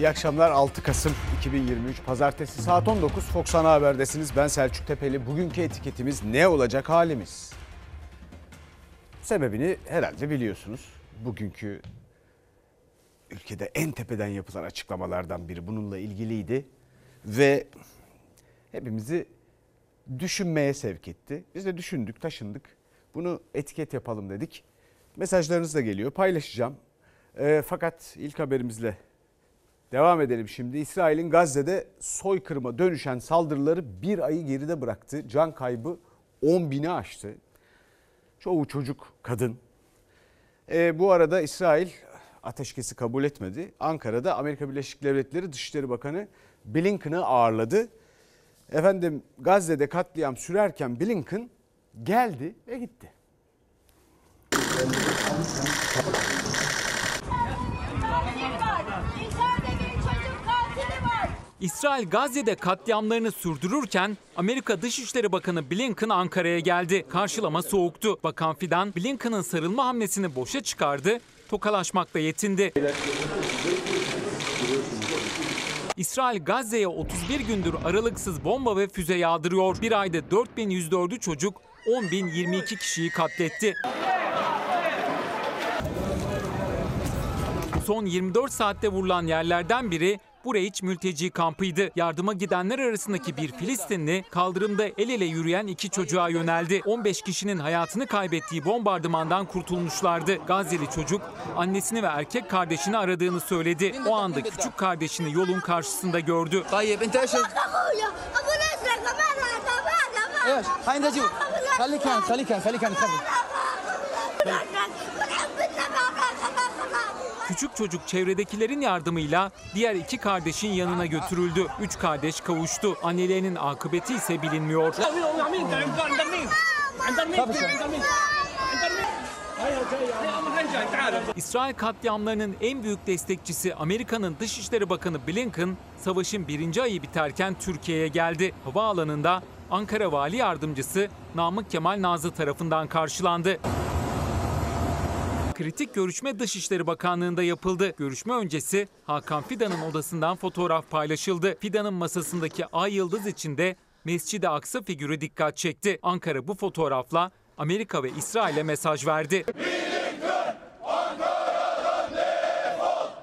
İyi akşamlar 6 Kasım 2023 Pazartesi saat 19 Fox Ana Haber'desiniz. Ben Selçuk Tepeli. Bugünkü etiketimiz ne olacak halimiz? Sebebini herhalde biliyorsunuz. Bugünkü ülkede en tepeden yapılan açıklamalardan biri bununla ilgiliydi. Ve hepimizi düşünmeye sevk etti. Biz de düşündük, taşındık. Bunu etiket yapalım dedik. Mesajlarınız da geliyor. Paylaşacağım. E, fakat ilk haberimizle devam edelim şimdi. İsrail'in Gazze'de soykırıma dönüşen saldırıları bir ayı geride bıraktı. Can kaybı 10 bini aştı. Çoğu çocuk, kadın. E, bu arada İsrail ateşkesi kabul etmedi. Ankara'da Amerika Birleşik Devletleri Dışişleri Bakanı Blinken'ı ağırladı. Efendim Gazze'de katliam sürerken Blinken geldi ve gitti. İsrail Gazze'de katliamlarını sürdürürken Amerika Dışişleri Bakanı Blinken Ankara'ya geldi. Karşılama soğuktu. Bakan Fidan Blinken'ın sarılma hamlesini boşa çıkardı, tokalaşmakla yetindi. İsrail Gazze'ye 31 gündür aralıksız bomba ve füze yağdırıyor. Bir ayda 4104'ü çocuk, 10.022 kişiyi katletti. Son 24 saatte vurulan yerlerden biri Bureiç mülteci kampıydı. Yardıma gidenler arasındaki bir Filistinli kaldırımda el ele yürüyen iki çocuğa yöneldi. 15 kişinin hayatını kaybettiği bombardımandan kurtulmuşlardı. Gazze'li çocuk annesini ve erkek kardeşini aradığını söyledi. O anda küçük kardeşini yolun karşısında gördü. طيب انت ايش أخويا أبو نصر Küçük çocuk çevredekilerin yardımıyla diğer iki kardeşin yanına götürüldü. Üç kardeş kavuştu. Annelerinin akıbeti ise bilinmiyor. İsrail katliamlarının en büyük destekçisi Amerika'nın Dışişleri Bakanı Blinken, savaşın birinci ayı biterken Türkiye'ye geldi. Havaalanında Ankara Vali Yardımcısı Namık Kemal Nazlı tarafından karşılandı. Kritik görüşme Dışişleri Bakanlığı'nda yapıldı. Görüşme öncesi Hakan Fidan'ın odasından fotoğraf paylaşıldı. Fidan'ın masasındaki ay yıldız içinde Mescid-i Aksa figürü dikkat çekti. Ankara bu fotoğrafla Amerika ve İsrail'e mesaj verdi.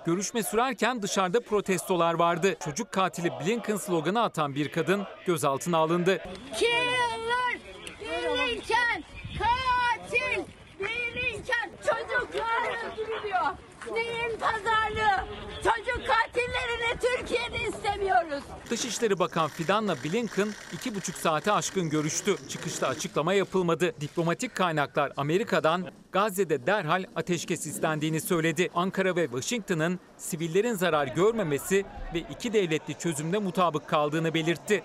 Görüşme sürerken dışarıda protestolar vardı. Çocuk katili Blinken sloganı atan bir kadın gözaltına alındı. Killer Blinken katil Blinken çocuklar öldürülüyor. Neyin pazarlığı? Çocuk katillerini Türkiye'de istemiyoruz. Dışişleri Bakan Fidan'la Blinken iki buçuk saate aşkın görüştü. Çıkışta açıklama yapılmadı. Diplomatik kaynaklar Amerika'dan Gazze'de derhal ateşkes istendiğini söyledi. Ankara ve Washington'ın sivillerin zarar görmemesi ve iki devletli çözümde mutabık kaldığını belirtti.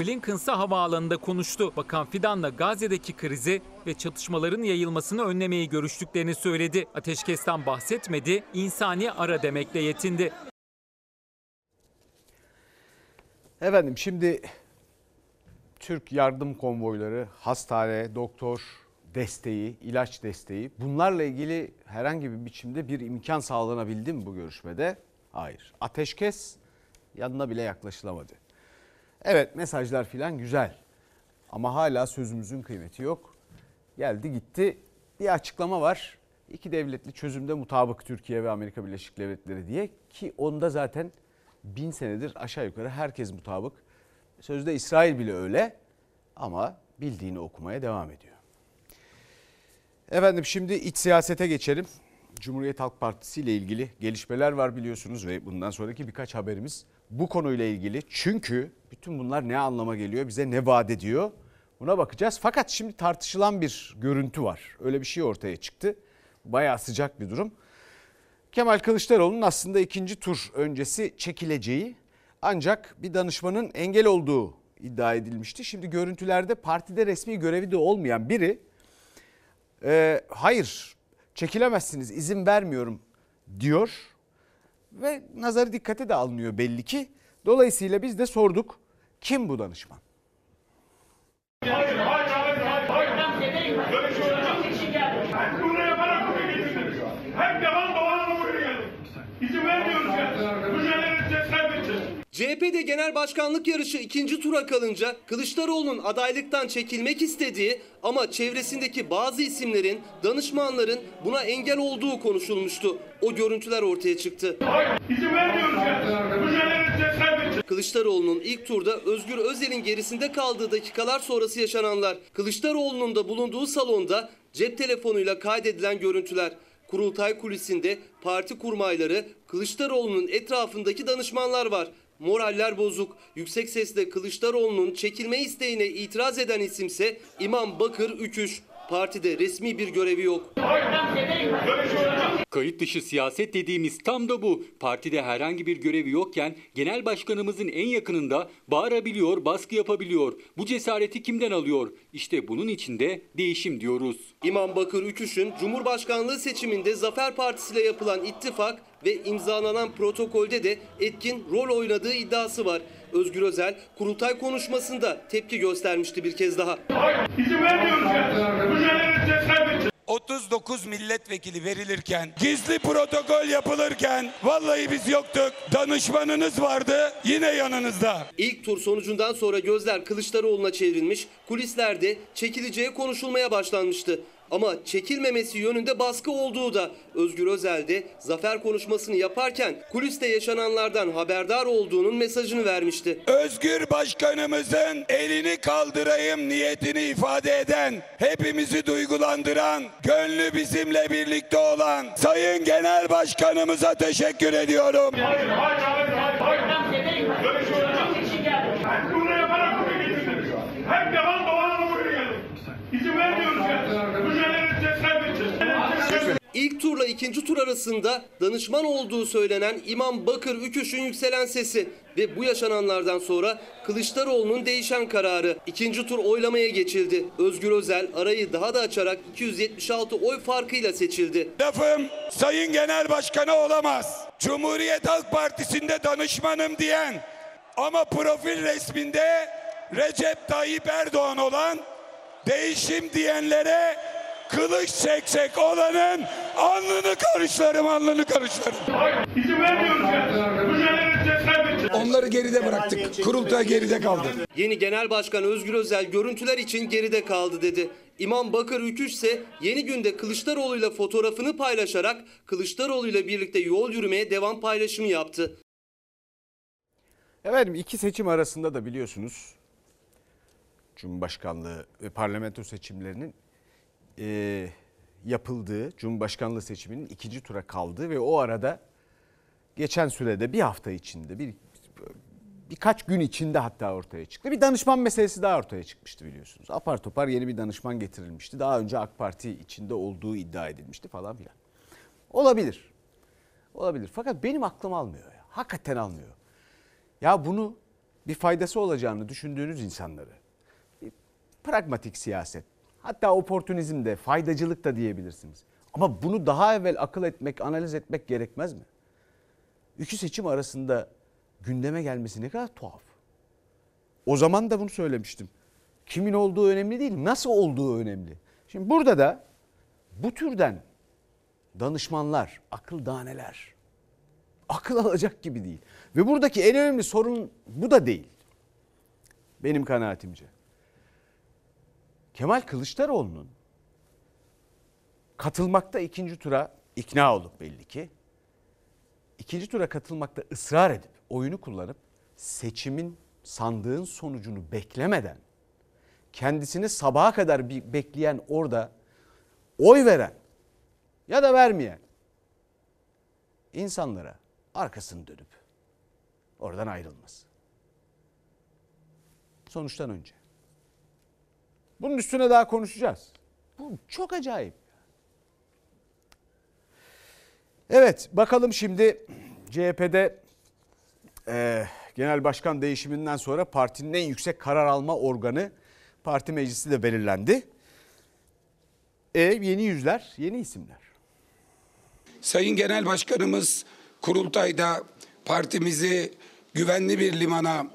Blinken ise havaalanında konuştu. Bakan Fidan'la Gazze'deki krizi ve çatışmaların yayılmasını önlemeyi görüştüklerini söyledi. Ateşkesten bahsetmedi, insani ara demekle yetindi. Efendim şimdi Türk yardım konvoyları, hastane, doktor desteği, ilaç desteği bunlarla ilgili herhangi bir biçimde bir imkan sağlanabildi mi bu görüşmede? Hayır. Ateşkes yanına bile yaklaşılamadı. Evet mesajlar filan güzel ama hala sözümüzün kıymeti yok. Geldi gitti bir açıklama var. İki devletli çözümde mutabık Türkiye ve Amerika Birleşik Devletleri diye ki onda zaten bin senedir aşağı yukarı herkes mutabık. Sözde İsrail bile öyle ama bildiğini okumaya devam ediyor. Efendim şimdi iç siyasete geçelim. Cumhuriyet Halk Partisi ile ilgili gelişmeler var biliyorsunuz ve bundan sonraki birkaç haberimiz bu konuyla ilgili. Çünkü bütün bunlar ne anlama geliyor, bize ne vaat ediyor buna bakacağız. Fakat şimdi tartışılan bir görüntü var. Öyle bir şey ortaya çıktı. Bayağı sıcak bir durum. Kemal Kılıçdaroğlu'nun aslında ikinci tur öncesi çekileceği ancak bir danışmanın engel olduğu iddia edilmişti. Şimdi görüntülerde partide resmi görevi de olmayan biri e, hayır çekilemezsiniz izin vermiyorum diyor ve nazarı dikkate de alınıyor belli ki. Dolayısıyla biz de sorduk kim bu danışman? Hayır, hayır, hayır. Böyle şey olmaz. Hem bunu yaparak buraya getirdiniz. Hem yalan dolanla buraya geldik. İzin vermiyoruz ya. CHP'de genel başkanlık yarışı ikinci tura kalınca Kılıçdaroğlu'nun adaylıktan çekilmek istediği ama çevresindeki bazı isimlerin, danışmanların buna engel olduğu konuşulmuştu. O görüntüler ortaya çıktı. İzin vermiyoruz ya. Mücadele edeceğiz, kaybedeceğiz. Kılıçdaroğlu'nun ilk turda Özgür Özel'in gerisinde kaldığı dakikalar sonrası yaşananlar. Kılıçdaroğlu'nun da bulunduğu salonda cep telefonuyla kaydedilen görüntüler. Kurultay kulisinde parti kurmayları, Kılıçdaroğlu'nun etrafındaki danışmanlar var. Moraller bozuk. Yüksek sesle Kılıçdaroğlu'nun çekilme isteğine itiraz eden isimse İmam Bakır Üküş. Partide resmi bir görevi yok. Kayıt dışı siyaset dediğimiz tam da bu. Partide herhangi bir görevi yokken genel başkanımızın en yakınında bağırabiliyor, baskı yapabiliyor. Bu cesareti kimden alıyor? İşte bunun içinde değişim diyoruz. İmam Bakır Üküş'ün Cumhurbaşkanlığı seçiminde Zafer Partisi ile yapılan ittifak ve imzalanan protokolde de etkin rol oynadığı iddiası var. Özgür Özel kurultay konuşmasında tepki göstermişti bir kez daha. İzin vermiyoruz ya. Mücadele edeceğiz, kaybedeceğiz. 39 milletvekili verilirken, gizli protokol yapılırken vallahi biz yoktuk. Danışmanınız vardı yine yanınızda. İlk tur sonucundan sonra gözler Kılıçdaroğlu'na çevrilmiş, kulislerde çekileceği konuşulmaya başlanmıştı. Ama çekilmemesi yönünde baskı olduğu da Özgür Özel de zafer konuşmasını yaparken kuliste yaşananlardan haberdar olduğunun mesajını vermişti. Özgür Başkanımızın elini kaldırayım niyetini ifade eden, hepimizi duygulandıran, gönlü bizimle birlikte olan Sayın Genel Başkanımıza teşekkür ediyorum. Hayır, hayır, hayır, hayır, hayır. Bunu yaparak buraya getirdiniz. Hep yalan dolanla buraya geldik. İzin vermiyoruz ya. İlk turla ikinci tur arasında danışman olduğu söylenen İmam Bakır Üküş'ün yükselen sesi ve bu yaşananlardan sonra Kılıçdaroğlu'nun değişen kararı. İkinci tur oylamaya geçildi. Özgür Özel arayı daha da açarak 276 oy farkıyla seçildi. Lafım Sayın Genel Başkanı olamaz. Cumhuriyet Halk Partisi'nde danışmanım diyen ama profil resminde Recep Tayyip Erdoğan olan değişim diyenlere kılıç çeksek olanın alnını karışlarım alnını karışlarım. İzin vermiyoruz. Mücadele kaybedeceğiz. Onları geride bıraktık. Kurultay geride kaldı. Yeni Genel Başkan Özgür Özel görüntüler için geride kaldı dedi. İmam Bakır Üküş ise yeni günde Kılıçdaroğlu'yla fotoğrafını paylaşarak Kılıçdaroğlu'yla birlikte yol yürümeye devam paylaşımı yaptı. Efendim iki seçim arasında da biliyorsunuz Cumhurbaşkanlığı ve parlamento seçimlerinin e, yapıldığı Cumhurbaşkanlığı seçiminin ikinci tura kaldığı ve o arada geçen sürede bir hafta içinde bir birkaç gün içinde hatta ortaya çıktı. Bir danışman meselesi daha ortaya çıkmıştı biliyorsunuz. Apar topar yeni bir danışman getirilmişti. Daha önce AK Parti içinde olduğu iddia edilmişti falan filan. Olabilir. Olabilir. Fakat benim aklım almıyor ya. Hakikaten almıyor. Ya bunu bir faydası olacağını düşündüğünüz insanları bir pragmatik siyaset hatta oportunizm de faydacılık da diyebilirsiniz. Ama bunu daha evvel akıl etmek, analiz etmek gerekmez mi? İki seçim arasında gündeme gelmesi ne kadar tuhaf. O zaman da bunu söylemiştim. Kimin olduğu önemli değil, nasıl olduğu önemli. Şimdi burada da bu türden danışmanlar, akıl daneler akıl alacak gibi değil. Ve buradaki en önemli sorun bu da değil. Benim kanaatimce. Kemal Kılıçdaroğlu'nun katılmakta ikinci tura ikna olup belli ki ikinci tura katılmakta ısrar edip oyunu kullanıp seçimin sandığın sonucunu beklemeden kendisini sabaha kadar bir bekleyen orada oy veren ya da vermeyen insanlara arkasını dönüp oradan ayrılması. Sonuçtan önce. Bunun üstüne daha konuşacağız. Bu çok acayip. Evet bakalım şimdi CHP'de e, genel başkan değişiminden sonra partinin en yüksek karar alma organı parti meclisi de belirlendi. E, yeni yüzler, yeni isimler. Sayın Genel Başkanımız kurultayda partimizi güvenli bir limana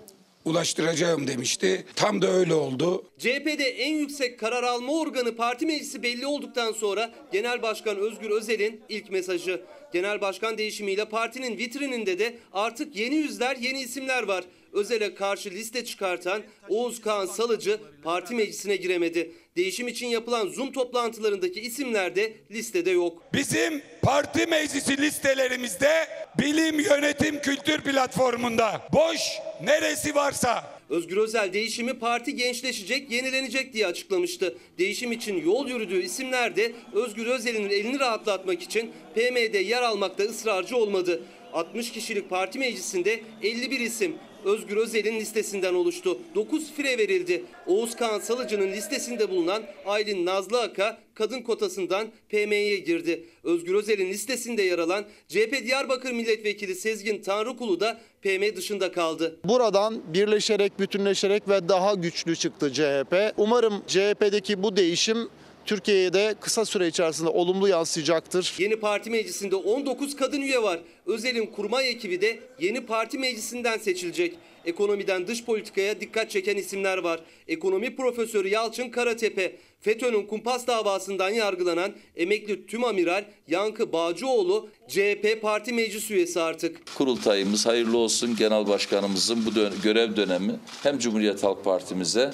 ulaştıracağım demişti. Tam da öyle oldu. CHP'de en yüksek karar alma organı parti meclisi belli olduktan sonra Genel Başkan Özgür Özel'in ilk mesajı. Genel Başkan değişimiyle partinin vitrininde de artık yeni yüzler, yeni isimler var. Özel'e karşı liste çıkartan Oğuz Kağan Salıcı parti meclisine giremedi. Değişim için yapılan Zoom toplantılarındaki isimler de listede yok. Bizim parti meclisi listelerimizde bilim yönetim kültür platformunda boş neresi varsa Özgür Özel değişimi parti gençleşecek, yenilenecek diye açıklamıştı. Değişim için yol yürüdüğü isimler de Özgür Özel'in elini rahatlatmak için PM'de yer almakta ısrarcı olmadı. 60 kişilik parti meclisinde 51 isim Özgür Özel'in listesinden oluştu. 9 fire verildi. Oğuz Kağan Salıcı'nın listesinde bulunan Aylin Nazlı Aka kadın kotasından PM'ye girdi. Özgür Özel'in listesinde yer alan CHP Diyarbakır Milletvekili Sezgin Tanrıkulu da PM dışında kaldı. Buradan birleşerek, bütünleşerek ve daha güçlü çıktı CHP. Umarım CHP'deki bu değişim Türkiye'ye de kısa süre içerisinde olumlu yansıyacaktır. Yeni parti meclisinde 19 kadın üye var. Özel'in kurmay ekibi de yeni parti meclisinden seçilecek. Ekonomiden dış politikaya dikkat çeken isimler var. Ekonomi profesörü Yalçın Karatepe, FETÖ'nün kumpas davasından yargılanan emekli tüm amiral Yankı Bağcıoğlu CHP parti meclis üyesi artık. Kurultayımız hayırlı olsun. Genel başkanımızın bu dön- görev dönemi hem Cumhuriyet Halk Partimize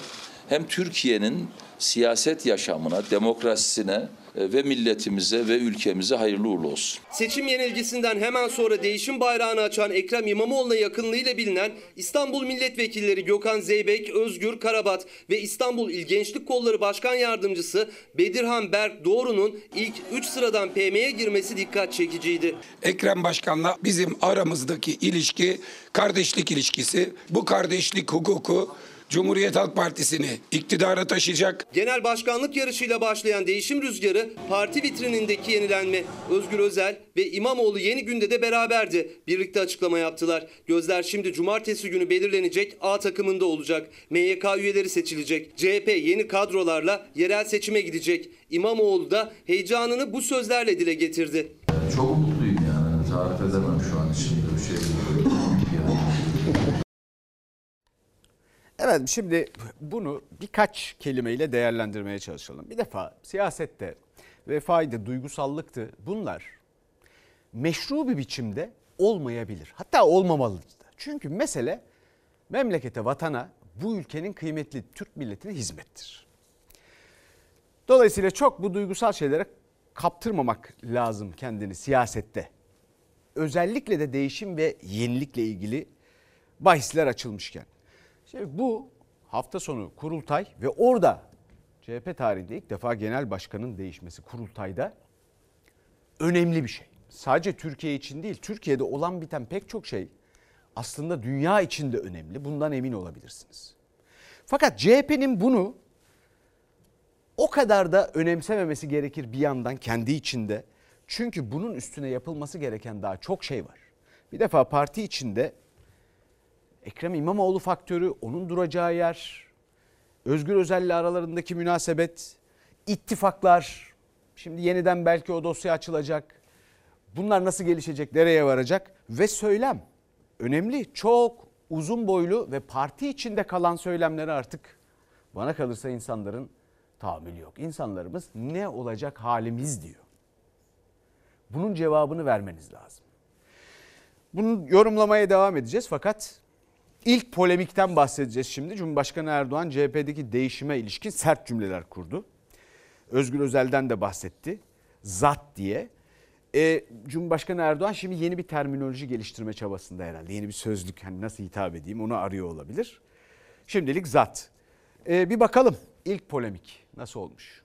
hem Türkiye'nin siyaset yaşamına, demokrasisine e, ve milletimize ve ülkemize hayırlı uğurlu olsun. Seçim yenilgisinden hemen sonra değişim bayrağını açan Ekrem İmamoğlu'na yakınlığıyla bilinen İstanbul Milletvekilleri Gökhan Zeybek, Özgür Karabat ve İstanbul İl Gençlik Kolları Başkan Yardımcısı Bedirhan Berk Doğru'nun ilk 3 sıradan PM'ye girmesi dikkat çekiciydi. Ekrem Başkan'la bizim aramızdaki ilişki kardeşlik ilişkisi. Bu kardeşlik hukuku Cumhuriyet Halk Partisi'ni iktidara taşıyacak. Genel başkanlık yarışıyla başlayan değişim rüzgarı parti vitrinindeki yenilenme. Özgür Özel ve İmamoğlu yeni günde de beraberdi. Birlikte açıklama yaptılar. Gözler şimdi cumartesi günü belirlenecek A takımında olacak. MYK üyeleri seçilecek. CHP yeni kadrolarla yerel seçime gidecek. İmamoğlu da heyecanını bu sözlerle dile getirdi. Çok mutluyum yani. Tarif edemem şu an içimde bir şey. Evet şimdi bunu birkaç kelimeyle değerlendirmeye çalışalım. Bir defa siyasette vefaydı, duygusallıktı bunlar meşru bir biçimde olmayabilir. Hatta olmamalıdır. Çünkü mesele memlekete, vatana, bu ülkenin kıymetli Türk milletine hizmettir. Dolayısıyla çok bu duygusal şeylere kaptırmamak lazım kendini siyasette. Özellikle de değişim ve yenilikle ilgili bahisler açılmışken. Şimdi bu hafta sonu kurultay ve orada CHP tarihinde ilk defa genel başkanın değişmesi kurultayda önemli bir şey. Sadece Türkiye için değil, Türkiye'de olan biten pek çok şey aslında dünya için de önemli. Bundan emin olabilirsiniz. Fakat CHP'nin bunu o kadar da önemsememesi gerekir bir yandan kendi içinde. Çünkü bunun üstüne yapılması gereken daha çok şey var. Bir defa parti içinde Ekrem İmamoğlu faktörü, onun duracağı yer, Özgür Özel'le aralarındaki münasebet, ittifaklar, şimdi yeniden belki o dosya açılacak. Bunlar nasıl gelişecek, nereye varacak ve söylem. Önemli, çok uzun boylu ve parti içinde kalan söylemleri artık bana kalırsa insanların tahammülü yok. İnsanlarımız ne olacak halimiz diyor. Bunun cevabını vermeniz lazım. Bunu yorumlamaya devam edeceğiz fakat ilk polemikten bahsedeceğiz şimdi. Cumhurbaşkanı Erdoğan CHP'deki değişime ilişkin sert cümleler kurdu. Özgür Özel'den de bahsetti. Zat diye. E, Cumhurbaşkanı Erdoğan şimdi yeni bir terminoloji geliştirme çabasında herhalde. Yeni bir sözlük hani nasıl hitap edeyim onu arıyor olabilir. Şimdilik zat. E, bir bakalım ilk polemik nasıl olmuş?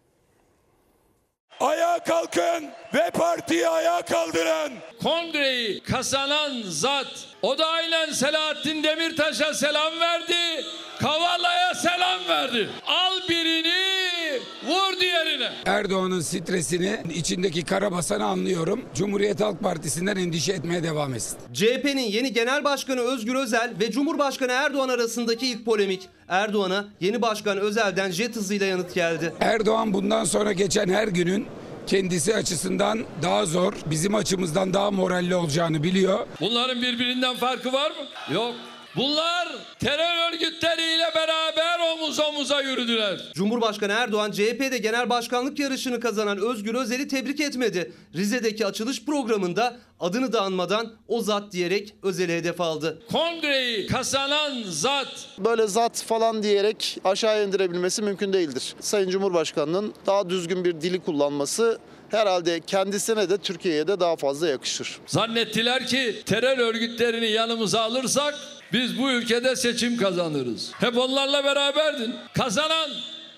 Ayağa kalkın ve partiyi ayağa kaldırın. Kongreyi kazanan zat o da aynen Selahattin Demirtaş'a selam verdi. Kavala'ya selam verdi. Al birini vur diğerine. Erdoğan'ın stresini, içindeki karabasanı anlıyorum. Cumhuriyet Halk Partisi'nden endişe etmeye devam etsin. CHP'nin yeni genel başkanı Özgür Özel ve Cumhurbaşkanı Erdoğan arasındaki ilk polemik. Erdoğan'a yeni başkan Özel'den jet hızıyla yanıt geldi. Erdoğan bundan sonra geçen her günün kendisi açısından daha zor, bizim açımızdan daha moralli olacağını biliyor. Bunların birbirinden farkı var mı? Yok. Bunlar terör örgütleriyle beraber omuz omuza yürüdüler. Cumhurbaşkanı Erdoğan CHP'de genel başkanlık yarışını kazanan Özgür Özel'i tebrik etmedi. Rize'deki açılış programında adını da anmadan o zat diyerek Özel'i hedef aldı. Kongreyi kazanan zat Böyle zat falan diyerek aşağı indirebilmesi mümkün değildir. Sayın Cumhurbaşkanı'nın daha düzgün bir dili kullanması herhalde kendisine de Türkiye'ye de daha fazla yakışır. zannettiler ki terör örgütlerini yanımıza alırsak biz bu ülkede seçim kazanırız. Hep onlarla beraberdin. Kazanan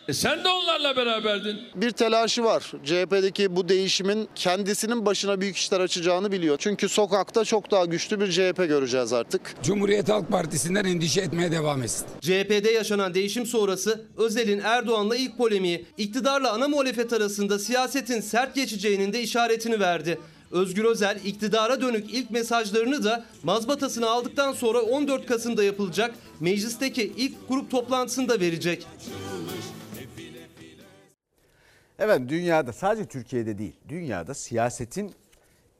e sen de onlarla beraberdin. Bir telaşı var. CHP'deki bu değişimin kendisinin başına büyük işler açacağını biliyor. Çünkü sokakta çok daha güçlü bir CHP göreceğiz artık. Cumhuriyet Halk Partisi'nden endişe etmeye devam etsin. CHP'de yaşanan değişim sonrası Özel'in Erdoğan'la ilk polemiği iktidarla ana muhalefet arasında siyasetin sert geçeceğinin de işaretini verdi. Özgür Özel iktidara dönük ilk mesajlarını da mazbatasını aldıktan sonra 14 Kasım'da yapılacak meclisteki ilk grup toplantısında verecek. Evet dünyada sadece Türkiye'de değil dünyada siyasetin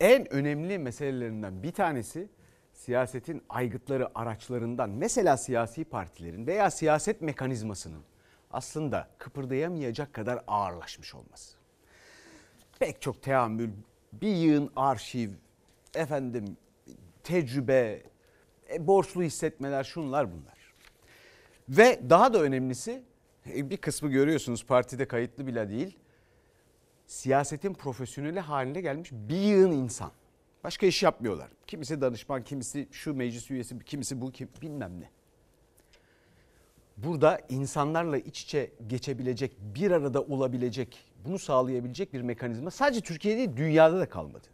en önemli meselelerinden bir tanesi siyasetin aygıtları araçlarından mesela siyasi partilerin veya siyaset mekanizmasının aslında kıpırdayamayacak kadar ağırlaşmış olması. Pek çok teamül, bir yığın arşiv, efendim tecrübe, e, borçlu hissetmeler şunlar bunlar. Ve daha da önemlisi e, bir kısmı görüyorsunuz partide kayıtlı bile değil. Siyasetin profesyoneli haline gelmiş bir yığın insan. Başka iş yapmıyorlar. Kimisi danışman, kimisi şu meclis üyesi, kimisi bu, kim, bilmem ne. Burada insanlarla iç içe geçebilecek, bir arada olabilecek, bunu sağlayabilecek bir mekanizma sadece Türkiye'de değil dünyada da kalmadı.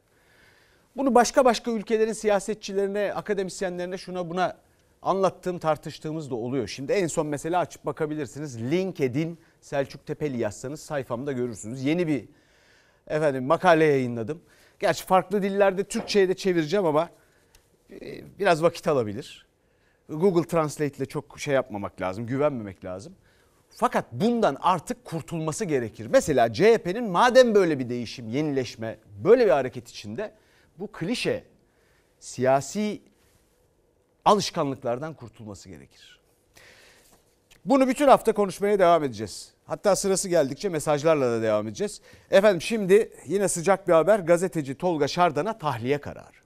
Bunu başka başka ülkelerin siyasetçilerine, akademisyenlerine şuna buna anlattığım, tartıştığımız da oluyor. Şimdi en son mesela açıp bakabilirsiniz. LinkedIn Selçuk Tepeli yazsanız sayfamda görürsünüz. Yeni bir efendim makale yayınladım. Gerçi farklı dillerde Türkçe'ye de çevireceğim ama e, biraz vakit alabilir. Google Translate ile çok şey yapmamak lazım, güvenmemek lazım. Fakat bundan artık kurtulması gerekir. Mesela CHP'nin madem böyle bir değişim, yenileşme, böyle bir hareket içinde bu klişe siyasi alışkanlıklardan kurtulması gerekir. Bunu bütün hafta konuşmaya devam edeceğiz. Hatta sırası geldikçe mesajlarla da devam edeceğiz. Efendim şimdi yine sıcak bir haber gazeteci Tolga Şardan'a tahliye kararı.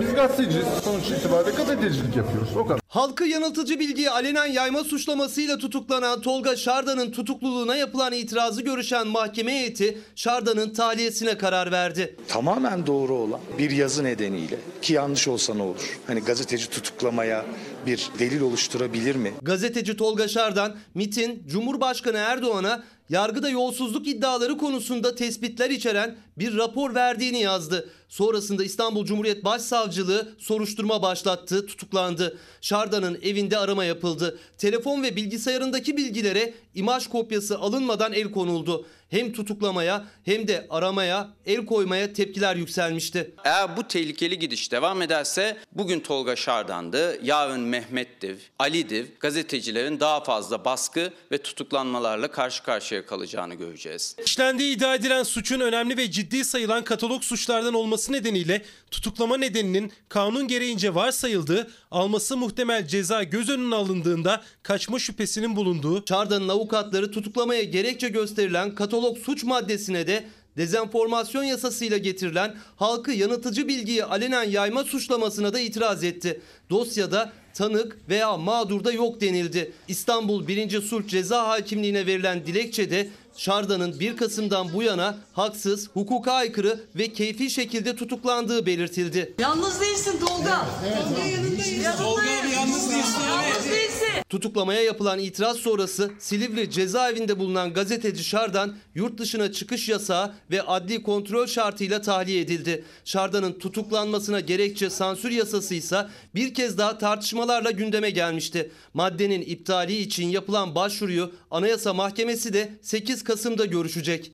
Biz gazeteciyiz. Sonuç itibariyle gazetecilik yapıyoruz. O kadar. Halkı yanıltıcı bilgiyi alenen yayma suçlamasıyla tutuklanan Tolga Şardan'ın tutukluluğuna yapılan itirazı görüşen mahkeme heyeti Şardan'ın tahliyesine karar verdi. tamamen doğru olan bir yazı nedeniyle ki yanlış olsa ne olur? Hani gazeteci tutuklamaya bir delil oluşturabilir mi? Gazeteci Tolga Şardan, MIT'in Cumhurbaşkanı Erdoğan'a yargıda yolsuzluk iddiaları konusunda tespitler içeren bir rapor verdiğini yazdı. Sonrasında İstanbul Cumhuriyet Başsavcılığı soruşturma başlattı, tutuklandı. Şardan'ın evinde arama yapıldı. Telefon ve bilgisayarındaki bilgilere imaj kopyası alınmadan el konuldu. Hem tutuklamaya hem de aramaya, el koymaya tepkiler yükselmişti. Eğer bu tehlikeli gidiş devam ederse bugün Tolga Şardan'dı, yarın Mehmet'tiv, Ali'div gazetecilerin daha fazla baskı ve tutuklanmalarla karşı karşıya kalacağını göreceğiz. İşlendiği iddia edilen suçun önemli ve ciddi sayılan katalog suçlardan olması nedeniyle tutuklama nedeninin kanun gereğince varsayıldığı, alması muhtemel ceza göz önüne alındığında kaçma şüphesinin bulunduğu, Şardan'ın avukatları tutuklamaya gerekçe gösterilen katalog suç maddesine de dezenformasyon yasasıyla getirilen halkı yanıltıcı bilgiyi alenen yayma suçlamasına da itiraz etti. Dosyada tanık veya mağdurda yok denildi. İstanbul 1. Sulh Ceza Hakimliğine verilen dilekçede Şardan'ın 1 Kasım'dan bu yana haksız, hukuka aykırı ve keyfi şekilde tutuklandığı belirtildi. Yalnız değilsin Tolga. Tolga yanındayız. Tolga abi yalnız değilsin. Yalnız değilsin. Tutuklamaya yapılan itiraz sonrası Silivri cezaevinde bulunan gazeteci Şardan yurt dışına çıkış yasağı ve adli kontrol şartıyla tahliye edildi. Şardan'ın tutuklanmasına gerekçe sansür yasası ise bir kez daha tartışmalarla gündeme gelmişti. Maddenin iptali için yapılan başvuruyu Anayasa Mahkemesi de 8 Kasım'da görüşecek.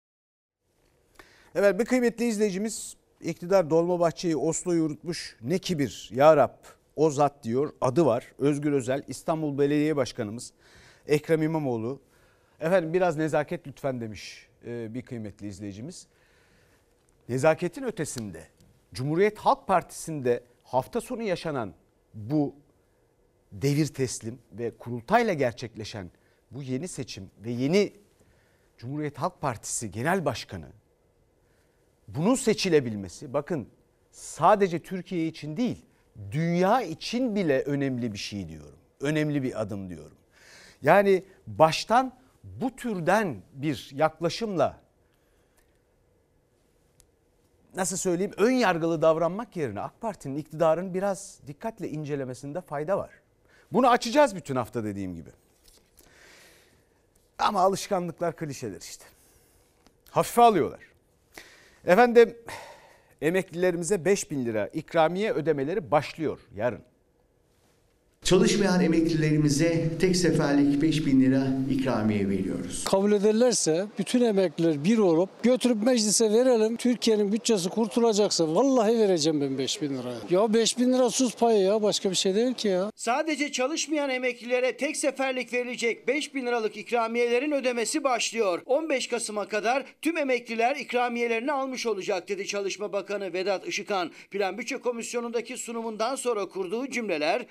Evet bir kıymetli izleyicimiz iktidar Dolmabahçe'yi Oslo'yu yurtmuş ne kibir ya Rab o zat diyor adı var Özgür Özel İstanbul Belediye Başkanımız Ekrem İmamoğlu efendim biraz nezaket lütfen demiş e, bir kıymetli izleyicimiz. Nezaketin ötesinde Cumhuriyet Halk Partisi'nde hafta sonu yaşanan bu devir teslim ve kurultayla gerçekleşen bu yeni seçim ve yeni Cumhuriyet Halk Partisi Genel Başkanı bunun seçilebilmesi bakın sadece Türkiye için değil dünya için bile önemli bir şey diyorum. Önemli bir adım diyorum. Yani baştan bu türden bir yaklaşımla nasıl söyleyeyim ön yargılı davranmak yerine AK Parti'nin iktidarın biraz dikkatle incelemesinde fayda var. Bunu açacağız bütün hafta dediğim gibi. Ama alışkanlıklar klişeler işte. Hafife alıyorlar. Efendim emeklilerimize 5 bin lira ikramiye ödemeleri başlıyor yarın. Çalışmayan emeklilerimize tek seferlik 5 bin lira ikramiye veriyoruz. Kabul ederlerse bütün emekliler bir olup götürüp meclise verelim. Türkiye'nin bütçesi kurtulacaksa vallahi vereceğim ben 5 bin lira. Ya 5 bin lira sus payı ya başka bir şey değil ki ya. Sadece çalışmayan emeklilere tek seferlik verilecek 5 bin liralık ikramiyelerin ödemesi başlıyor. 15 Kasım'a kadar tüm emekliler ikramiyelerini almış olacak dedi Çalışma Bakanı Vedat Işıkhan. Plan Bütçe Komisyonu'ndaki sunumundan sonra kurduğu cümleler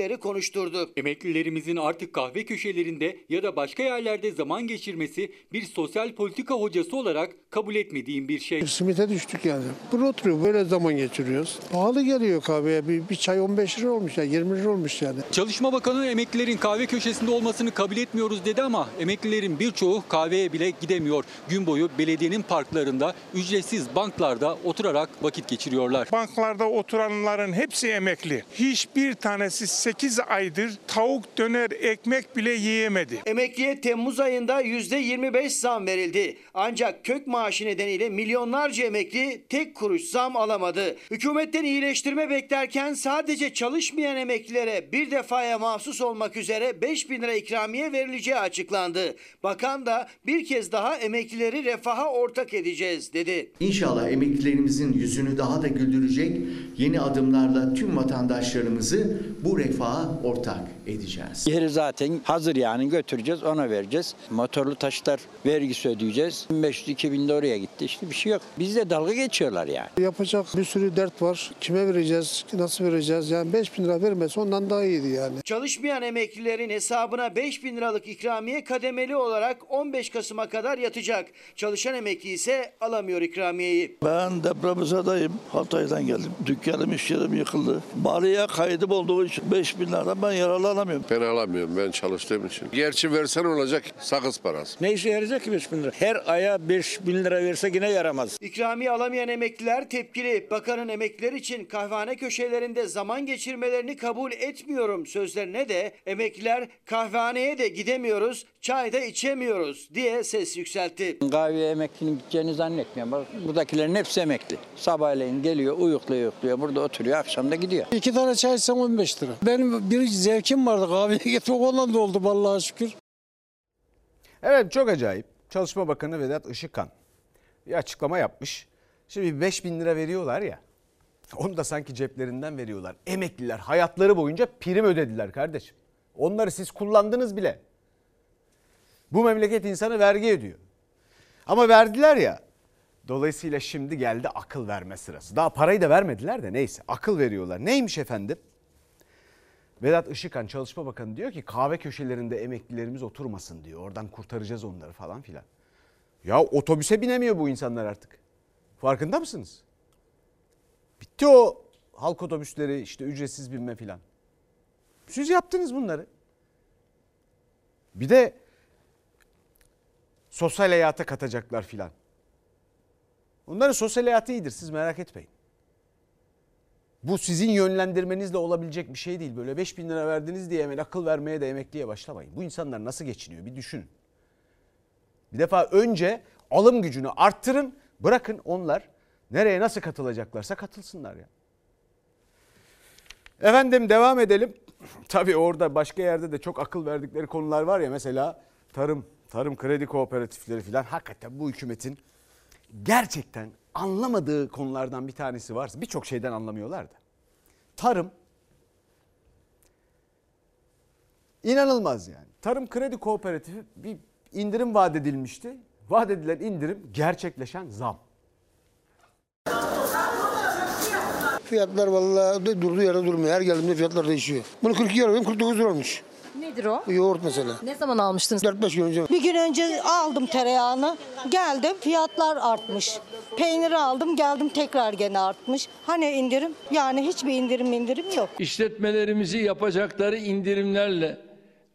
emeklileri konuşturdu. Emeklilerimizin artık kahve köşelerinde ya da başka yerlerde zaman geçirmesi bir sosyal politika hocası olarak kabul etmediğim bir şey. Simite düştük yani. Burada oturuyor böyle zaman geçiriyoruz. Pahalı geliyor kahveye. Bir, bir çay 15 lira olmuş ya 20 lira olmuş yani. Çalışma Bakanı emeklilerin kahve köşesinde olmasını kabul etmiyoruz dedi ama emeklilerin birçoğu kahveye bile gidemiyor. Gün boyu belediyenin parklarında ücretsiz banklarda oturarak vakit geçiriyorlar. Banklarda oturanların hepsi emekli. Hiçbir tanesi 8 aydır tavuk döner ekmek bile yiyemedi. Emekliye Temmuz ayında %25 zam verildi. Ancak kök maaşı nedeniyle milyonlarca emekli tek kuruş zam alamadı. Hükümetten iyileştirme beklerken sadece çalışmayan emeklilere bir defaya mahsus olmak üzere 5 bin lira ikramiye verileceği açıklandı. Bakan da bir kez daha emeklileri refaha ortak edeceğiz dedi. İnşallah emeklilerimizin yüzünü daha da güldürecek yeni adımlarla tüm vatandaşlarımızı bu refaha ortak edeceğiz. Yeri zaten hazır yani götüreceğiz ona vereceğiz. Motorlu taşıtlar vergisi ödeyeceğiz. 1500-2000 de oraya gitti işte bir şey yok. Bizde dalga geçiyorlar yani. Yapacak bir sürü dert var. Kime vereceğiz, nasıl vereceğiz? Yani 5 bin lira vermesi ondan daha iyiydi yani. Çalışmayan emeklilerin hesabına 5 bin liralık ikramiye kademeli olarak 15 Kasım'a kadar yatacak. Çalışan emekli ise alamıyor ikramiyeyi. Ben depremizadayım. Hatay'dan geldim. Dükkanım iş yerim yıkıldı. Bariye kaydım olduğu için 5 bin liradan ben yararlanamıyorum. Ben alamıyorum ben çalıştığım için. Gerçi versen olacak sakız parası. Ne işe yarayacak ki 5 bin lira? Her aya 5 bin lira verse yine yaramaz. İkramiye alamayan emekliler tepkili. Bakanın emekliler için kahvehane köşelerinde zaman geçirmelerini kabul etmiyorum sözlerine de emekliler kahvehaneye de gidemiyoruz, çay da içemiyoruz diye ses yükseltti. Kahveye emeklinin gideceğini zannetmiyorum. Bak buradakilerin hepsi emekli. Sabahleyin geliyor uyukluyor uyukluyor burada oturuyor akşam da gidiyor. İki tane çay içsem 15 lira. Benim bir zevkim vardı kahveye gitmek ondan da oldu Allah'a şükür. Evet çok acayip. Çalışma Bakanı Vedat Işıkhan bir açıklama yapmış. Şimdi 5 bin lira veriyorlar ya. Onu da sanki ceplerinden veriyorlar. Emekliler hayatları boyunca prim ödediler kardeşim. Onları siz kullandınız bile. Bu memleket insanı vergi ödüyor. Ama verdiler ya. Dolayısıyla şimdi geldi akıl verme sırası. Daha parayı da vermediler de neyse akıl veriyorlar. Neymiş efendim? Vedat Işıkhan Çalışma Bakanı diyor ki kahve köşelerinde emeklilerimiz oturmasın diyor. Oradan kurtaracağız onları falan filan. Ya otobüse binemiyor bu insanlar artık. Farkında mısınız? Bitti o halk otobüsleri işte ücretsiz binme filan. Siz yaptınız bunları. Bir de sosyal hayata katacaklar filan. Onların sosyal hayatı iyidir siz merak etmeyin. Bu sizin yönlendirmenizle olabilecek bir şey değil. Böyle 5 bin lira verdiniz diye hemen akıl vermeye de emekliye başlamayın. Bu insanlar nasıl geçiniyor bir düşünün. Bir defa önce alım gücünü arttırın bırakın onlar nereye nasıl katılacaklarsa katılsınlar ya. Efendim devam edelim. Tabii orada başka yerde de çok akıl verdikleri konular var ya mesela tarım, tarım kredi kooperatifleri filan hakikaten bu hükümetin gerçekten anlamadığı konulardan bir tanesi varsa birçok şeyden anlamıyorlar da. Tarım inanılmaz yani. Tarım kredi kooperatifi bir indirim vaat edilmişti. Vaat edilen indirim gerçekleşen zam. Fiyatlar vallahi durduğu yerde durmuyor. Her geldiğimde fiyatlar değişiyor. Bunu 42 lira alıyorum 49 lira olmuş. Nedir o? Bu yoğurt mesela. Ne zaman almıştınız? 4-5 gün önce. Bir gün önce aldım tereyağını. Geldim fiyatlar artmış. Peyniri aldım geldim tekrar gene artmış. Hani indirim? Yani hiçbir indirim indirim yok. İşletmelerimizi yapacakları indirimlerle,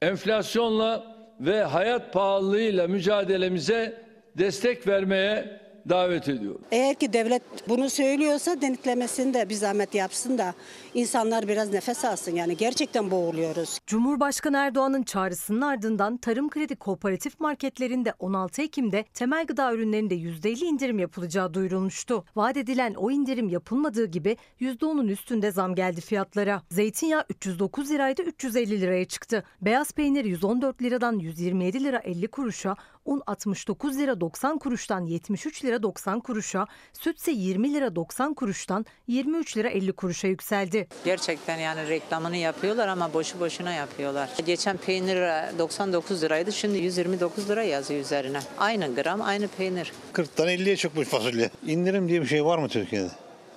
enflasyonla ve hayat pahalılığıyla mücadelemize destek vermeye davet ediyorum. Eğer ki devlet bunu söylüyorsa denetlemesini de bir zahmet yapsın da insanlar biraz nefes alsın yani gerçekten boğuluyoruz. Cumhurbaşkanı Erdoğan'ın çağrısının ardından Tarım Kredi Kooperatif marketlerinde 16 Ekim'de temel gıda ürünlerinde %50 indirim yapılacağı duyurulmuştu. Vaat edilen o indirim yapılmadığı gibi %10'un üstünde zam geldi fiyatlara. Zeytinyağı 309 liraydı 350 liraya çıktı. Beyaz peynir 114 liradan 127 lira 50 kuruşa, un 69 lira 90 kuruştan 73 lira 90 kuruşa, süt ise 20 lira 90 kuruştan 23 lira 50 kuruşa yükseldi. Gerçekten yani reklamını yapıyorlar ama boşu boşuna yapıyorlar. Geçen peynir 99 liraydı şimdi 129 lira yazıyor üzerine. Aynı gram aynı peynir. 40'tan 50'ye çıkmış fasulye. İndirim diye bir şey var mı Türkiye'de?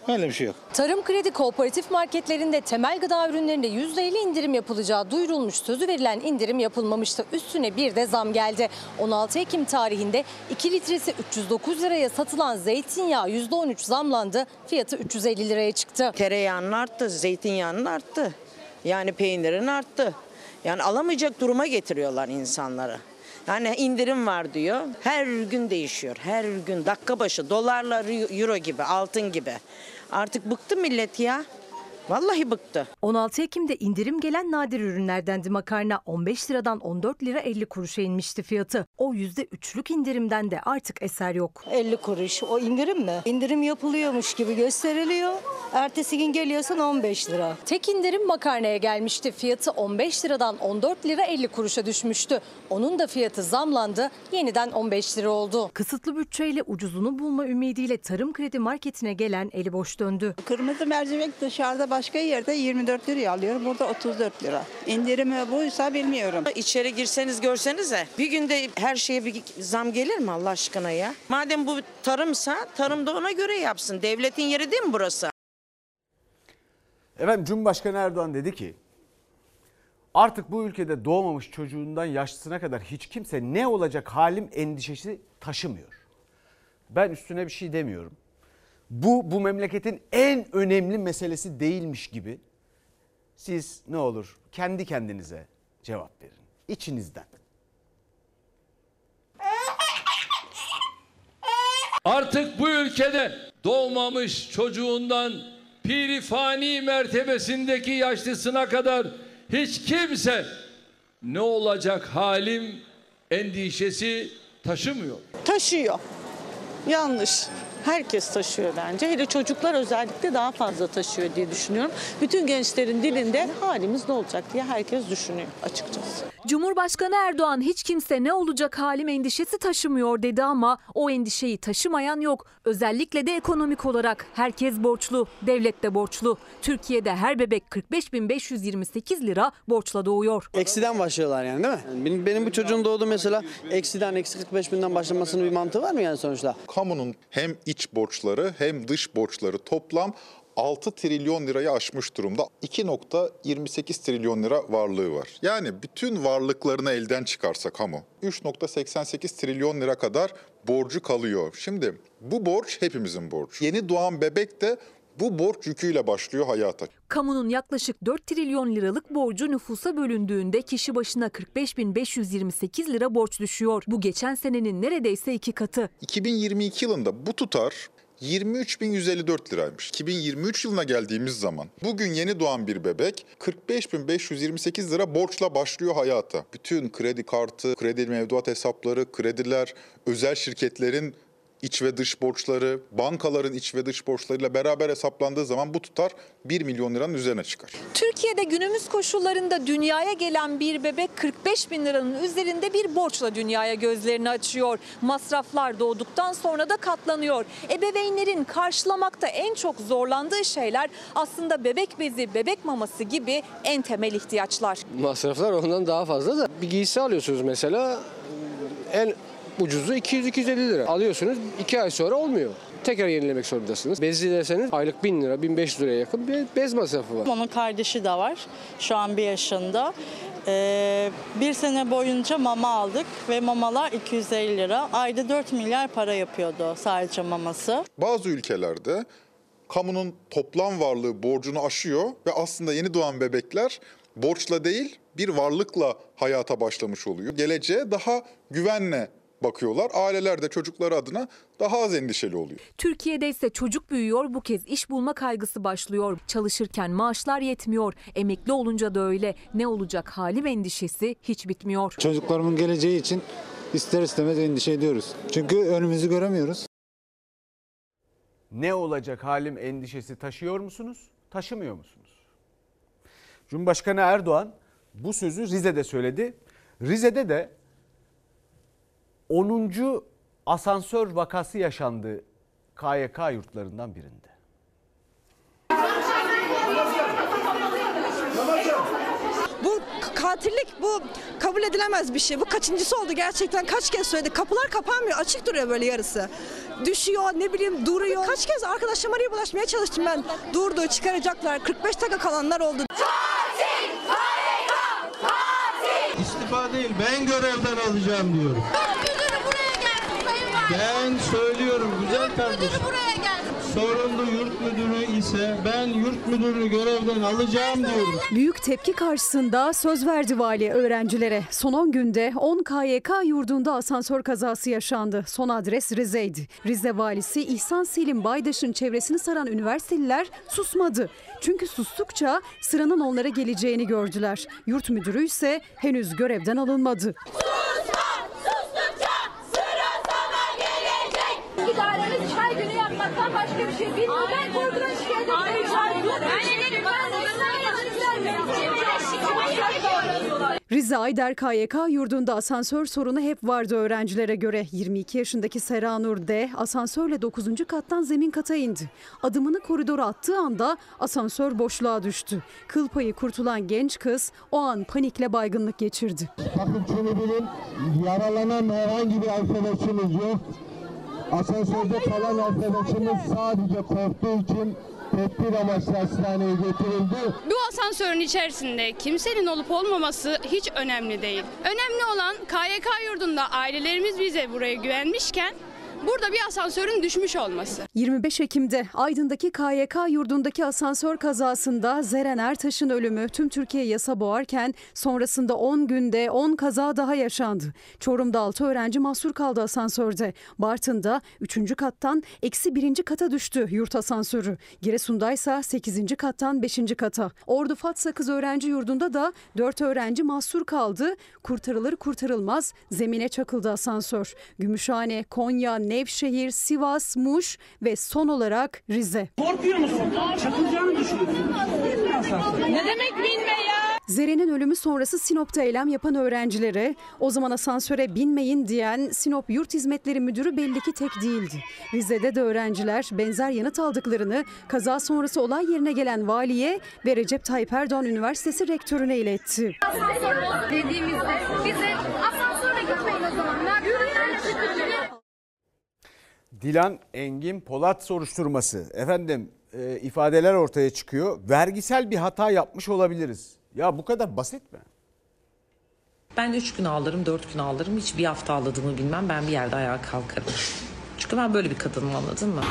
Öyle bir şey yok. Tarım Kredi Kooperatif marketlerinde temel gıda ürünlerinde %50 indirim yapılacağı duyurulmuş sözü verilen indirim yapılmamıştı. Üstüne bir de zam geldi. 16 Ekim tarihinde 2 litresi 309 liraya satılan zeytinyağı %13 zamlandı. Fiyatı 350 liraya çıktı. Tereyağının arttı, zeytinyağının arttı. Yani peynirin arttı. Yani alamayacak duruma getiriyorlar insanları. Yani indirim var diyor. Her gün değişiyor. Her gün dakika başı dolarla euro gibi, altın gibi. Artık bıktı millet ya. Vallahi bıktı. 16 Ekim'de indirim gelen nadir ürünlerdendi makarna. 15 liradan 14 lira 50 kuruşa inmişti fiyatı. O %3'lük indirimden de artık eser yok. 50 kuruş o indirim mi? İndirim yapılıyormuş gibi gösteriliyor. Ertesi gün geliyorsan 15 lira. Tek indirim makarnaya gelmişti. Fiyatı 15 liradan 14 lira 50 kuruşa düşmüştü. Onun da fiyatı zamlandı. Yeniden 15 lira oldu. Kısıtlı bütçeyle ucuzunu bulma ümidiyle Tarım Kredi Marketi'ne gelen eli boş döndü. Kırmızı mercimek dışarıda başka yerde 24 liraya alıyor. Burada 34 lira. İndirimi buysa bilmiyorum. İçeri girseniz görsenize bir günde her şeye bir zam gelir mi Allah aşkına ya? Madem bu tarımsa tarım da ona göre yapsın. Devletin yeri değil mi burası? Efendim Cumhurbaşkanı Erdoğan dedi ki artık bu ülkede doğmamış çocuğundan yaşlısına kadar hiç kimse ne olacak halim endişesi taşımıyor. Ben üstüne bir şey demiyorum. Bu bu memleketin en önemli meselesi değilmiş gibi siz ne olur kendi kendinize cevap verin. İçinizden. Artık bu ülkede doğmamış çocuğundan pirifani mertebesindeki yaşlısına kadar hiç kimse ne olacak halim endişesi taşımıyor. Taşıyor. Yanlış. Herkes taşıyor bence. Hele çocuklar özellikle daha fazla taşıyor diye düşünüyorum. Bütün gençlerin dilinde halimiz ne olacak diye herkes düşünüyor açıkçası. Cumhurbaşkanı Erdoğan hiç kimse ne olacak halim endişesi taşımıyor dedi ama o endişeyi taşımayan yok. Özellikle de ekonomik olarak herkes borçlu, devlet de borçlu. Türkiye'de her bebek 45.528 lira borçla doğuyor. Eksiden başlıyorlar yani değil mi? Yani benim, benim bu çocuğum doğdu mesela eksiden eksi 45 binden başlamasının bir mantığı var mı yani sonuçta? Kamunun hem iç borçları hem dış borçları toplam 6 trilyon lirayı aşmış durumda. 2.28 trilyon lira varlığı var. Yani bütün varlıklarını elden çıkarsa kamu 3.88 trilyon lira kadar borcu kalıyor. Şimdi bu borç hepimizin borcu. Yeni doğan bebek de bu borç yüküyle başlıyor hayata. Kamunun yaklaşık 4 trilyon liralık borcu nüfusa bölündüğünde kişi başına 45.528 lira borç düşüyor. Bu geçen senenin neredeyse iki katı. 2022 yılında bu tutar 23.154 liraymış. 2023 yılına geldiğimiz zaman bugün yeni doğan bir bebek 45.528 lira borçla başlıyor hayata. Bütün kredi kartı, kredi mevduat hesapları, krediler, özel şirketlerin iç ve dış borçları, bankaların iç ve dış borçlarıyla beraber hesaplandığı zaman bu tutar 1 milyon liranın üzerine çıkar. Türkiye'de günümüz koşullarında dünyaya gelen bir bebek 45 bin liranın üzerinde bir borçla dünyaya gözlerini açıyor. Masraflar doğduktan sonra da katlanıyor. Ebeveynlerin karşılamakta en çok zorlandığı şeyler aslında bebek bezi, bebek maması gibi en temel ihtiyaçlar. Masraflar ondan daha fazla da bir giysi alıyorsunuz mesela en ucuzu 200-250 lira. Alıyorsunuz 2 ay sonra olmuyor. Tekrar yenilemek zorundasınız. Bezli deseniz aylık 1000 lira, 1500 liraya yakın bir bez masrafı var. Onun kardeşi de var. Şu an bir yaşında. Ee, bir sene boyunca mama aldık ve mamalar 250 lira. Ayda 4 milyar para yapıyordu sadece maması. Bazı ülkelerde kamunun toplam varlığı borcunu aşıyor ve aslında yeni doğan bebekler borçla değil bir varlıkla hayata başlamış oluyor. Geleceğe daha güvenle bakıyorlar. Aileler de çocukları adına daha az endişeli oluyor. Türkiye'de ise çocuk büyüyor, bu kez iş bulma kaygısı başlıyor. Çalışırken maaşlar yetmiyor, emekli olunca da öyle. Ne olacak halim endişesi hiç bitmiyor. Çocuklarımın geleceği için ister istemez endişe ediyoruz. Çünkü önümüzü göremiyoruz. Ne olacak halim endişesi taşıyor musunuz? Taşımıyor musunuz? Cumhurbaşkanı Erdoğan bu sözü Rize'de söyledi. Rize'de de 10. asansör vakası yaşandı KYK yurtlarından birinde. Bu katillik bu kabul edilemez bir şey. Bu kaçıncısı oldu gerçekten kaç kez söyledik. Kapılar kapanmıyor açık duruyor böyle yarısı. Düşüyor ne bileyim duruyor. Kaç kez arkadaşlarıma arayıp ulaşmaya çalıştım ben. Durdu çıkaracaklar 45 dakika kalanlar oldu. İstifa değil ben görevden alacağım diyorum. Ben söylüyorum güzel kardeşim. Sorumlu yurt müdürü ise ben yurt müdürünü görevden alacağım diyorum. Büyük tepki karşısında söz verdi vali öğrencilere. Son 10 günde 10 KYK yurdunda asansör kazası yaşandı. Son adres Rize'ydi. Rize valisi İhsan Selim Baydaş'ın çevresini saran üniversiteliler susmadı. Çünkü sustukça sıranın onlara geleceğini gördüler. Yurt müdürü ise henüz görevden alınmadı. İdaremiz çay yapmaktan başka bir şey bilmiyor. Ben korkudan şikayet etmiyorum. Rize Ayder KYK yurdunda asansör sorunu hep vardı öğrencilere göre. 22 yaşındaki Seranur D asansörle 9. kattan zemin kata indi. Adımını koridora attığı anda asansör boşluğa düştü. Kıl payı kurtulan genç kız o an panikle baygınlık geçirdi. Bakın şunu bilin yaralanan herhangi bir arkadaşımız yok. Asansörde kalan arkadaşımız sadece korktuğu için tedbir amaçlı hastaneye getirildi. Bu asansörün içerisinde kimsenin olup olmaması hiç önemli değil. Önemli olan KYK yurdunda ailelerimiz bize buraya güvenmişken burada bir asansörün düşmüş olması. 25 Ekim'de Aydın'daki KYK yurdundaki asansör kazasında Zeren Ertaş'ın ölümü tüm Türkiye yasa boğarken sonrasında 10 günde 10 kaza daha yaşandı. Çorum'da 6 öğrenci mahsur kaldı asansörde. Bartın'da 3. kattan eksi 1. kata düştü yurt asansörü. Giresun'da ise 8. kattan 5. kata. Ordu Fatsa Kız Öğrenci Yurdu'nda da 4 öğrenci mahsur kaldı. Kurtarılır kurtarılmaz zemine çakıldı asansör. Gümüşhane, Konya, Nevşehir, Sivas, Muş ve son olarak Rize. Korkuyor musun? Çakılacağını düşünüyorsun. Ne demek binme ya? Zeren'in ölümü sonrası Sinop'ta eylem yapan öğrencilere o zaman asansöre binmeyin diyen Sinop Yurt Hizmetleri Müdürü belli ki tek değildi. Rize'de de öğrenciler benzer yanıt aldıklarını kaza sonrası olay yerine gelen valiye ve Recep Tayyip Erdoğan Üniversitesi rektörüne iletti. Dediğimizde bize asansöre gitmeyin o zaman. Merdivenlerle çıkın. Dilan Engin Polat soruşturması. Efendim e, ifadeler ortaya çıkıyor. Vergisel bir hata yapmış olabiliriz. Ya bu kadar basit mi? Ben 3 gün ağlarım, 4 gün ağlarım. Hiç bir hafta ağladığımı bilmem. Ben bir yerde ayağa kalkarım. Çünkü ben böyle bir kadınım anladın mı?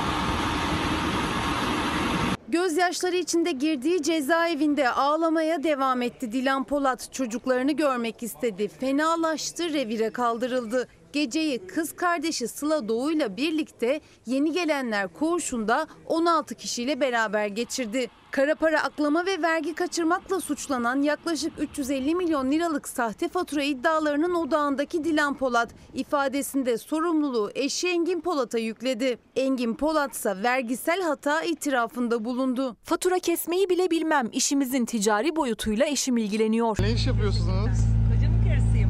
Gözyaşları içinde girdiği cezaevinde ağlamaya devam etti. Dilan Polat çocuklarını görmek istedi. Fenalaştı, revire kaldırıldı. Geceyi kız kardeşi Sıla Doğu'yla birlikte yeni gelenler koğuşunda 16 kişiyle beraber geçirdi. Kara para aklama ve vergi kaçırmakla suçlanan yaklaşık 350 milyon liralık sahte fatura iddialarının odağındaki Dilan Polat ifadesinde sorumluluğu eşi Engin Polat'a yükledi. Engin Polat ise vergisel hata itirafında bulundu. Fatura kesmeyi bile bilmem. İşimizin ticari boyutuyla eşim ilgileniyor. Ne iş yapıyorsunuz?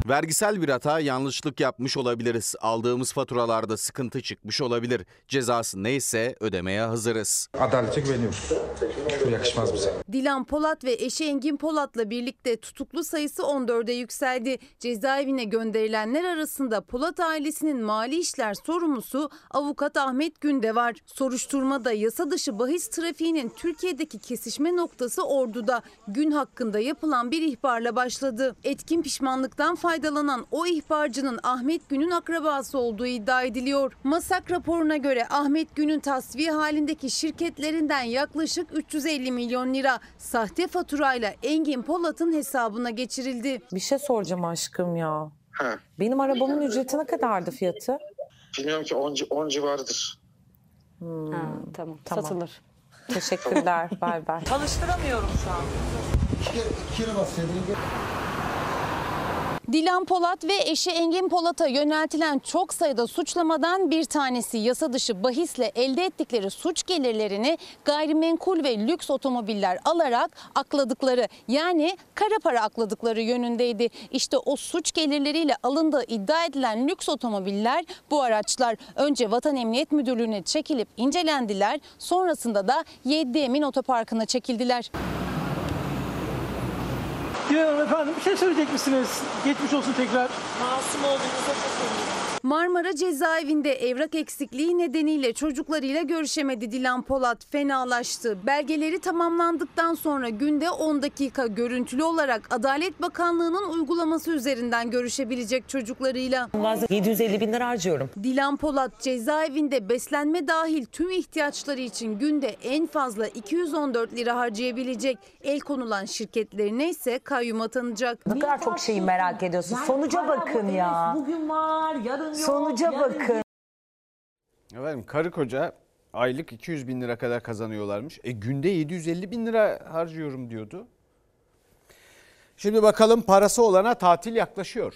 Vergisel bir hata yanlışlık yapmış olabiliriz. Aldığımız faturalarda sıkıntı çıkmış olabilir. Cezası neyse ödemeye hazırız. Adalete güveniyoruz. Bu yakışmaz bize. Dilan Polat ve eşi Engin Polat'la birlikte tutuklu sayısı 14'e yükseldi. Cezaevine gönderilenler arasında Polat ailesinin mali işler sorumlusu avukat Ahmet Günde var. Soruşturmada yasa dışı bahis trafiğinin Türkiye'deki kesişme noktası Ordu'da gün hakkında yapılan bir ihbarla başladı. Etkin pişmanlıktan faydalanan o ihbarcının Ahmet Gün'ün akrabası olduğu iddia ediliyor. Masak raporuna göre Ahmet Gün'ün tasfiye halindeki şirketlerinden yaklaşık 350 milyon lira sahte faturayla Engin Polat'ın hesabına geçirildi. Bir şey soracağım aşkım ya. Ha. Benim arabamın ücreti ne kadardı fiyatı? Bilmiyorum ki 10, 10 civarıdır. tamam. Satılır. Teşekkürler. bay bay. Tanıştıramıyorum şu an. Dilan Polat ve eşi Engin Polat'a yöneltilen çok sayıda suçlamadan bir tanesi yasa dışı bahisle elde ettikleri suç gelirlerini gayrimenkul ve lüks otomobiller alarak akladıkları yani kara para akladıkları yönündeydi. İşte o suç gelirleriyle alındığı iddia edilen lüks otomobiller bu araçlar önce Vatan Emniyet Müdürlüğü'ne çekilip incelendiler sonrasında da Yeddi Otoparkı'na çekildiler. Hanım efendim bir şey söyleyecek misiniz? Geçmiş olsun tekrar. Masum olduğunuza çok eminim. Marmara cezaevinde evrak eksikliği nedeniyle çocuklarıyla görüşemedi Dilan Polat fenalaştı. Belgeleri tamamlandıktan sonra günde 10 dakika görüntülü olarak Adalet Bakanlığı'nın uygulaması üzerinden görüşebilecek çocuklarıyla. 750 bin lira harcıyorum. Dilan Polat cezaevinde beslenme dahil tüm ihtiyaçları için günde en fazla 214 lira harcayabilecek. El konulan şirketlerine ise kayyum atanacak. Ne kadar çok şeyi merak ediyorsun. Sonuca bakın ya. Bugün var, yarın yok. Sonuca bakın. Efendim karı koca aylık 200 bin lira kadar kazanıyorlarmış. E günde 750 bin lira harcıyorum diyordu. Şimdi bakalım parası olana tatil yaklaşıyor.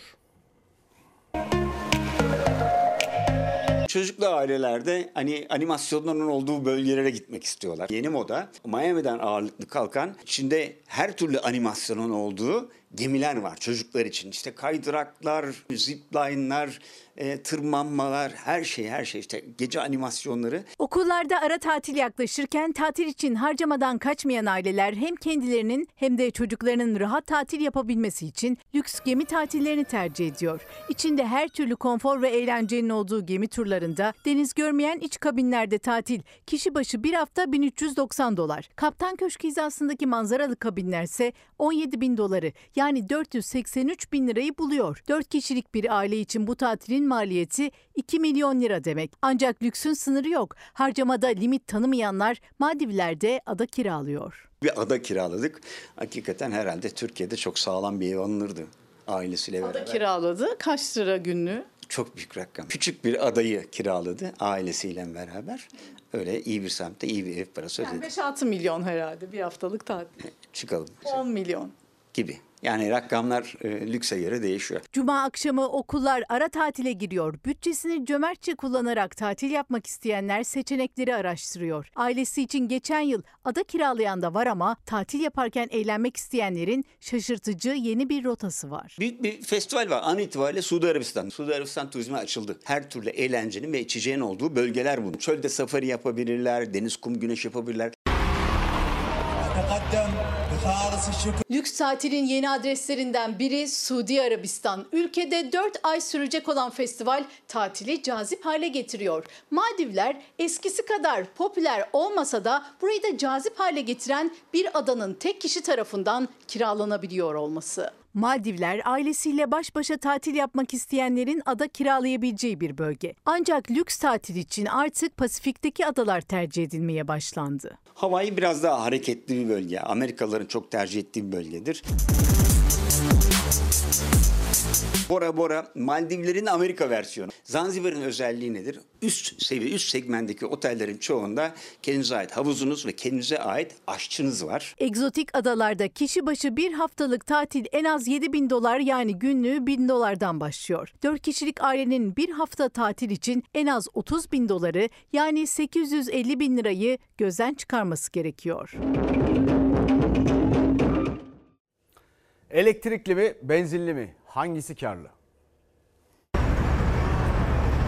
Çocuklu ailelerde hani animasyonların olduğu bölgelere gitmek istiyorlar. Yeni moda Miami'den ağırlıklı kalkan içinde her türlü animasyonun olduğu gemiler var çocuklar için. İşte kaydıraklar, zipline'lar, e, tırmanmalar, her şey her şey işte gece animasyonları. Okullarda ara tatil yaklaşırken tatil için harcamadan kaçmayan aileler hem kendilerinin hem de çocuklarının rahat tatil yapabilmesi için lüks gemi tatillerini tercih ediyor. İçinde her türlü konfor ve eğlencenin olduğu gemi turlarında deniz görmeyen iç kabinlerde tatil. Kişi başı bir hafta 1390 dolar. Kaptan Köşkü hizasındaki manzaralı kabinlerse 17 bin doları 483 bin lirayı buluyor. 4 kişilik bir aile için bu tatilin maliyeti 2 milyon lira demek. Ancak lüksün sınırı yok. Harcamada limit tanımayanlar Maldivler'de ada kiralıyor. Bir ada kiraladık. Hakikaten herhalde Türkiye'de çok sağlam bir ev alınırdı ailesiyle beraber. kiraladı. Kaç lira günlüğü? Çok büyük rakam. Küçük bir adayı kiraladı ailesiyle beraber. Öyle iyi bir semtte iyi bir ev parası Yani ödedi. 5-6 milyon herhalde bir haftalık tatil. Çıkalım 10 milyon. gibi. Yani rakamlar e, lükse göre değişiyor. Cuma akşamı okullar ara tatile giriyor. Bütçesini cömertçe kullanarak tatil yapmak isteyenler seçenekleri araştırıyor. Ailesi için geçen yıl ada kiralayan da var ama tatil yaparken eğlenmek isteyenlerin şaşırtıcı yeni bir rotası var. Büyük bir festival var. An itibariyle Suudi Arabistan. Suudi Arabistan turizme açıldı. Her türlü eğlencenin ve içeceğin olduğu bölgeler bu. Çölde safari yapabilirler, deniz kum güneş yapabilirler. Lüks tatilin yeni adreslerinden biri Suudi Arabistan. Ülkede 4 ay sürecek olan festival tatili cazip hale getiriyor. Maldivler eskisi kadar popüler olmasa da burayı da cazip hale getiren bir adanın tek kişi tarafından kiralanabiliyor olması. Maldivler ailesiyle baş başa tatil yapmak isteyenlerin ada kiralayabileceği bir bölge. Ancak lüks tatil için artık Pasifik'teki adalar tercih edilmeye başlandı. Hawaii biraz daha hareketli bir bölge. Amerikalıların çok tercih ettiği bir bölgedir. Bora Bora Maldivlerin Amerika versiyonu. Zanzibar'ın özelliği nedir? Üst seviye, üst segmentteki otellerin çoğunda kendinize ait havuzunuz ve kendinize ait aşçınız var. Egzotik adalarda kişi başı bir haftalık tatil en az 7 bin dolar yani günlüğü 1000 dolardan başlıyor. 4 kişilik ailenin bir hafta tatil için en az 30 bin doları yani 850 bin lirayı gözden çıkarması gerekiyor. Elektrikli mi, benzinli mi? Hangisi karlı?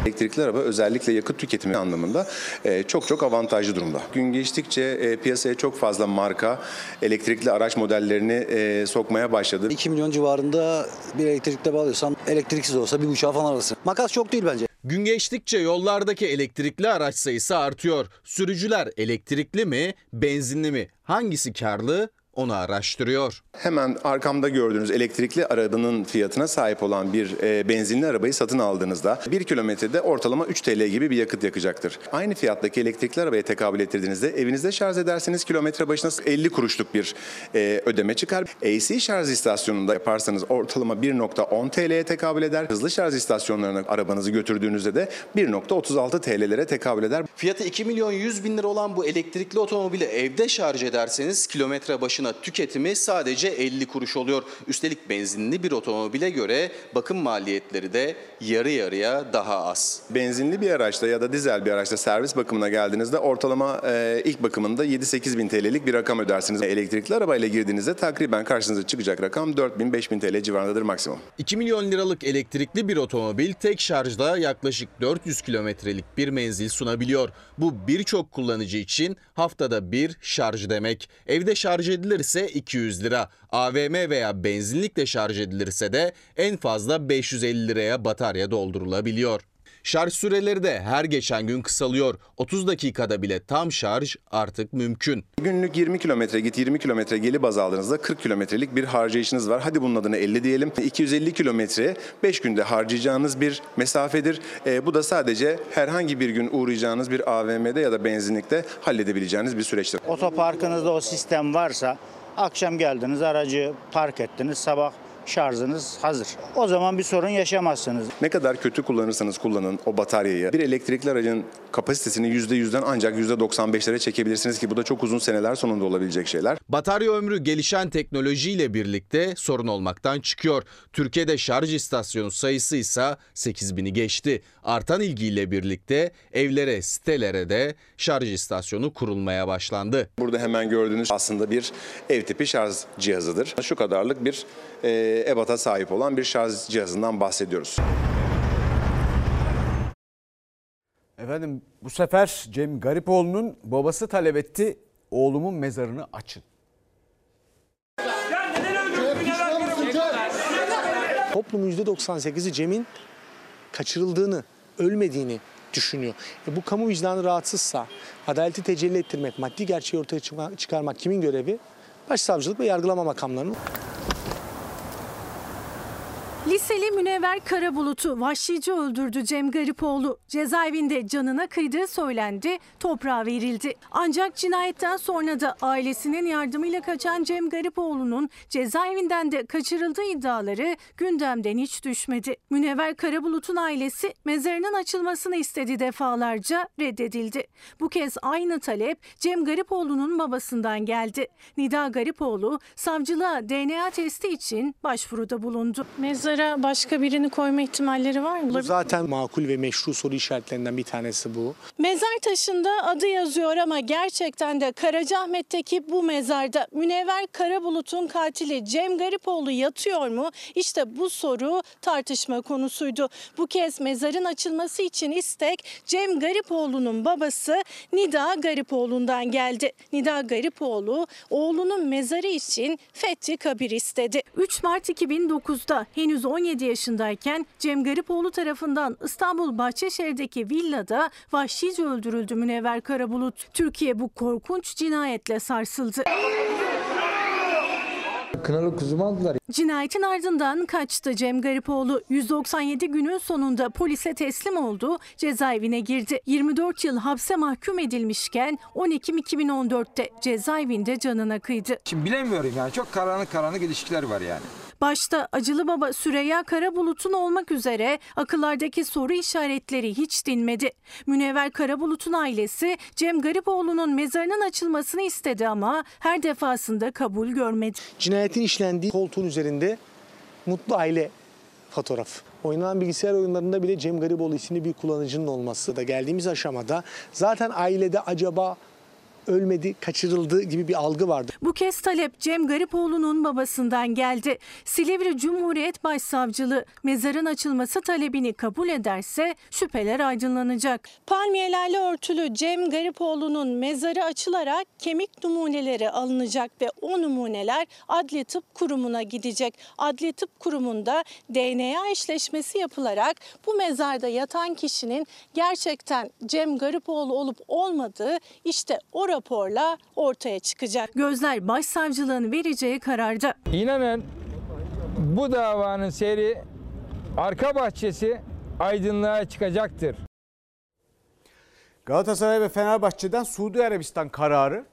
Elektrikli araba özellikle yakıt tüketimi anlamında e, çok çok avantajlı durumda. Gün geçtikçe e, piyasaya çok fazla marka elektrikli araç modellerini e, sokmaya başladı. 2 milyon civarında bir elektrikle bağlıyorsan elektriksiz olsa bir buçuğa falan alırsın. Makas çok değil bence. Gün geçtikçe yollardaki elektrikli araç sayısı artıyor. Sürücüler elektrikli mi, benzinli mi? Hangisi karlı? Onu araştırıyor. Hemen arkamda gördüğünüz elektrikli arabanın fiyatına sahip olan bir e, benzinli arabayı satın aldığınızda 1 kilometrede ortalama 3 TL gibi bir yakıt yakacaktır. Aynı fiyattaki elektrikli arabaya tekabül ettirdiğinizde evinizde şarj ederseniz kilometre başına 50 kuruşluk bir e, ödeme çıkar. AC şarj istasyonunda yaparsanız ortalama 1.10 TL'ye tekabül eder. Hızlı şarj istasyonlarına arabanızı götürdüğünüzde de 1.36 TL'lere tekabül eder. Fiyatı 2 milyon 100 bin lira olan bu elektrikli otomobili evde şarj ederseniz kilometre başına tüketimi sadece 50 kuruş oluyor. Üstelik benzinli bir otomobile göre bakım maliyetleri de yarı yarıya daha az. Benzinli bir araçta ya da dizel bir araçta servis bakımına geldiğinizde ortalama e, ilk bakımında 7-8 bin TL'lik bir rakam ödersiniz. Elektrikli arabayla girdiğinizde takriben karşınıza çıkacak rakam 4 bin 5 bin TL civarındadır maksimum. 2 milyon liralık elektrikli bir otomobil tek şarjda yaklaşık 400 kilometrelik bir menzil sunabiliyor. Bu birçok kullanıcı için haftada bir şarj demek. Evde şarj edilirse 200 lira. AVM veya benzinlikle şarj edilirse de en fazla 550 liraya batarya doldurulabiliyor. Şarj süreleri de her geçen gün kısalıyor. 30 dakikada bile tam şarj artık mümkün. Günlük 20 kilometre git 20 kilometre geli baz aldığınızda 40 kilometrelik bir harcayışınız var. Hadi bunun adına 50 diyelim. 250 kilometre 5 günde harcayacağınız bir mesafedir. E, bu da sadece herhangi bir gün uğrayacağınız bir AVM'de ya da benzinlikte halledebileceğiniz bir süreçtir. Otoparkınızda o sistem varsa akşam geldiniz aracı park ettiniz sabah şarjınız hazır. O zaman bir sorun yaşamazsınız. Ne kadar kötü kullanırsanız kullanın o bataryayı bir elektrikli aracın kapasitesini %100'den ancak %95'lere çekebilirsiniz ki bu da çok uzun seneler sonunda olabilecek şeyler. Batarya ömrü gelişen teknolojiyle birlikte sorun olmaktan çıkıyor. Türkiye'de şarj istasyonu sayısı ise 8000'i geçti. Artan ilgiyle birlikte evlere, sitelere de şarj istasyonu kurulmaya başlandı. Burada hemen gördüğünüz aslında bir ev tipi şarj cihazıdır. Şu kadarlık bir e, ebata sahip olan bir şarj cihazından bahsediyoruz. Efendim bu sefer Cem Garipoğlu'nun babası talep etti oğlumun mezarını açın. Toplumun %98'i Cem'in kaçırıldığını, ölmediğini düşünüyor. E bu kamu vicdanı rahatsızsa adaleti tecelli ettirmek, maddi gerçeği ortaya çıkarmak kimin görevi? Başsavcılık ve yargılama makamlarının. Liseli Münevver Karabulut'u vahşice öldürdü Cem Garipoğlu. Cezaevinde canına kıydığı söylendi, toprağa verildi. Ancak cinayetten sonra da ailesinin yardımıyla kaçan Cem Garipoğlu'nun cezaevinden de kaçırıldığı iddiaları gündemden hiç düşmedi. Münevver Karabulut'un ailesi mezarının açılmasını istedi defalarca reddedildi. Bu kez aynı talep Cem Garipoğlu'nun babasından geldi. Nida Garipoğlu savcılığa DNA testi için başvuruda bulundu. Mezara başka birini koyma ihtimalleri var mı? Bu zaten makul ve meşru soru işaretlerinden bir tanesi bu. Mezar taşında adı yazıyor ama gerçekten de Karacaahmet'teki bu mezarda Münevver Karabulut'un katili Cem Garipoğlu yatıyor mu? İşte bu soru tartışma konusuydu. Bu kez mezarın açılması için istek Cem Garipoğlu'nun babası Nida Garipoğlu'ndan geldi. Nida Garipoğlu oğlunun mezarı için Fethi Kabir istedi. 3 Mart 2009'da henüz 17 yaşındayken Cem Garipoğlu tarafından İstanbul Bahçeşehir'deki villada vahşice öldürüldü Münevver Karabulut. Türkiye bu korkunç cinayetle sarsıldı. Kınalı kuzumu aldılar. Cinayetin ardından kaçtı Cem Garipoğlu. 197 günün sonunda polise teslim oldu, cezaevine girdi. 24 yıl hapse mahkum edilmişken 10 Ekim 2014'te cezaevinde canına kıydı. Şimdi bilemiyorum yani çok karanlık karanlık ilişkiler var yani. Başta acılı baba Süreyya Karabulut'un olmak üzere akıllardaki soru işaretleri hiç dinmedi. Münevver Karabulut'un ailesi Cem Garipoğlu'nun mezarının açılmasını istedi ama her defasında kabul görmedi. Cinayetin işlendiği koltuğun üzerinde mutlu aile fotoğrafı. Oynanan bilgisayar oyunlarında bile Cem Garipoğlu isimli bir kullanıcının olması da geldiğimiz aşamada zaten ailede acaba ölmedi, kaçırıldı gibi bir algı vardı. Bu kez talep Cem Garipoğlu'nun babasından geldi. Silivri Cumhuriyet Başsavcılığı mezarın açılması talebini kabul ederse şüpheler aydınlanacak. Palmiyelerle örtülü Cem Garipoğlu'nun mezarı açılarak kemik numuneleri alınacak ve o numuneler Adli Tıp Kurumu'na gidecek. Adli Tıp Kurumu'nda DNA eşleşmesi yapılarak bu mezarda yatan kişinin gerçekten Cem Garipoğlu olup olmadığı işte o raporla ortaya çıkacak. Gözler başsavcılığın vereceği kararda. İnanın bu davanın seyri arka bahçesi aydınlığa çıkacaktır. Galatasaray ve Fenerbahçe'den Suudi Arabistan kararı.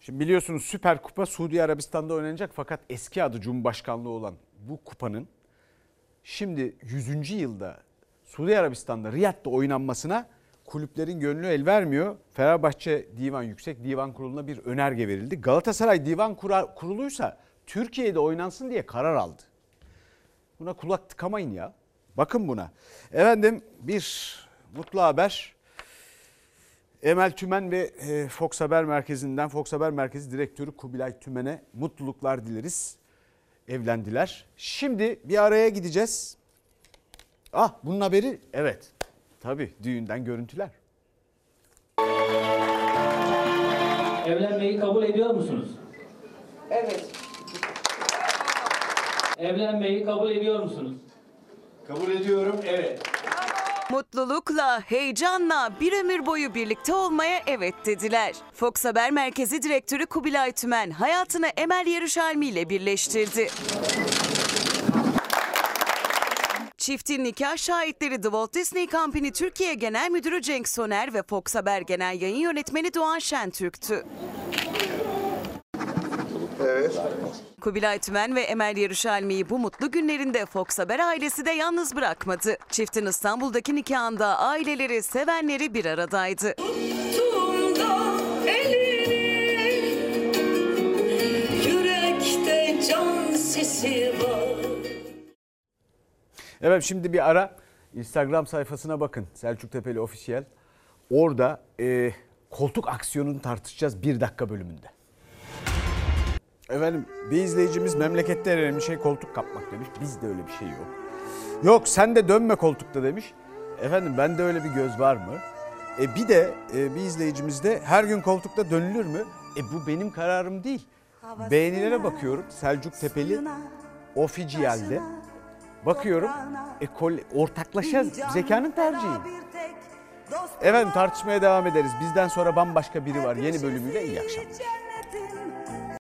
Şimdi biliyorsunuz Süper Kupa Suudi Arabistan'da oynanacak fakat eski adı Cumhurbaşkanlığı olan bu kupanın şimdi 100. yılda Suudi Arabistan'da Riyad'da oynanmasına kulüplerin gönlü el vermiyor. Fenerbahçe Divan Yüksek Divan Kurulu'na bir önerge verildi. Galatasaray Divan Kurulu'ysa Türkiye'de oynansın diye karar aldı. Buna kulak tıkamayın ya. Bakın buna. Efendim bir mutlu haber. Emel Tümen ve e, Fox Haber Merkezi'nden Fox Haber Merkezi Direktörü Kubilay Tümen'e mutluluklar dileriz. Evlendiler. Şimdi bir araya gideceğiz. Ah bunun haberi evet. Tabii düğünden görüntüler. Evlenmeyi kabul ediyor musunuz? Evet. Evlenmeyi kabul ediyor musunuz? Kabul ediyorum. Evet. Mutlulukla, heyecanla bir ömür boyu birlikte olmaya evet dediler. Fox Haber Merkezi Direktörü Kubilay Tümen hayatını Emel Yarışalmi ile birleştirdi. Çiftin nikah şahitleri The Walt Disney Company Türkiye Genel Müdürü Cenk Soner ve Fox Haber Genel Yayın Yönetmeni Doğan Şentürk'tü. Evet. Kubilay Tümen ve Emel Yarışalmi'yi bu mutlu günlerinde Fox Haber ailesi de yalnız bırakmadı. Çiftin İstanbul'daki nikahında aileleri, sevenleri bir aradaydı. Yürekte can sesi var. Evet şimdi bir ara Instagram sayfasına bakın Selçuk Tepeli Official. Orada e, koltuk aksiyonunu tartışacağız bir dakika bölümünde. Efendim bir izleyicimiz memlekette en önemli şey koltuk kapmak demiş. Bizde öyle bir şey yok. Yok sen de dönme koltukta demiş. Efendim bende öyle bir göz var mı? E bir de e, bir izleyicimiz de her gün koltukta dönülür mü? E bu benim kararım değil. Beğenilere bakıyorum Selçuk Tepeli Official'de. Bakıyorum e, kol, ortaklaşa zekanın tercihi. Efendim tartışmaya devam ederiz. Bizden sonra bambaşka biri var. Yeni bölümüyle iyi akşamlar.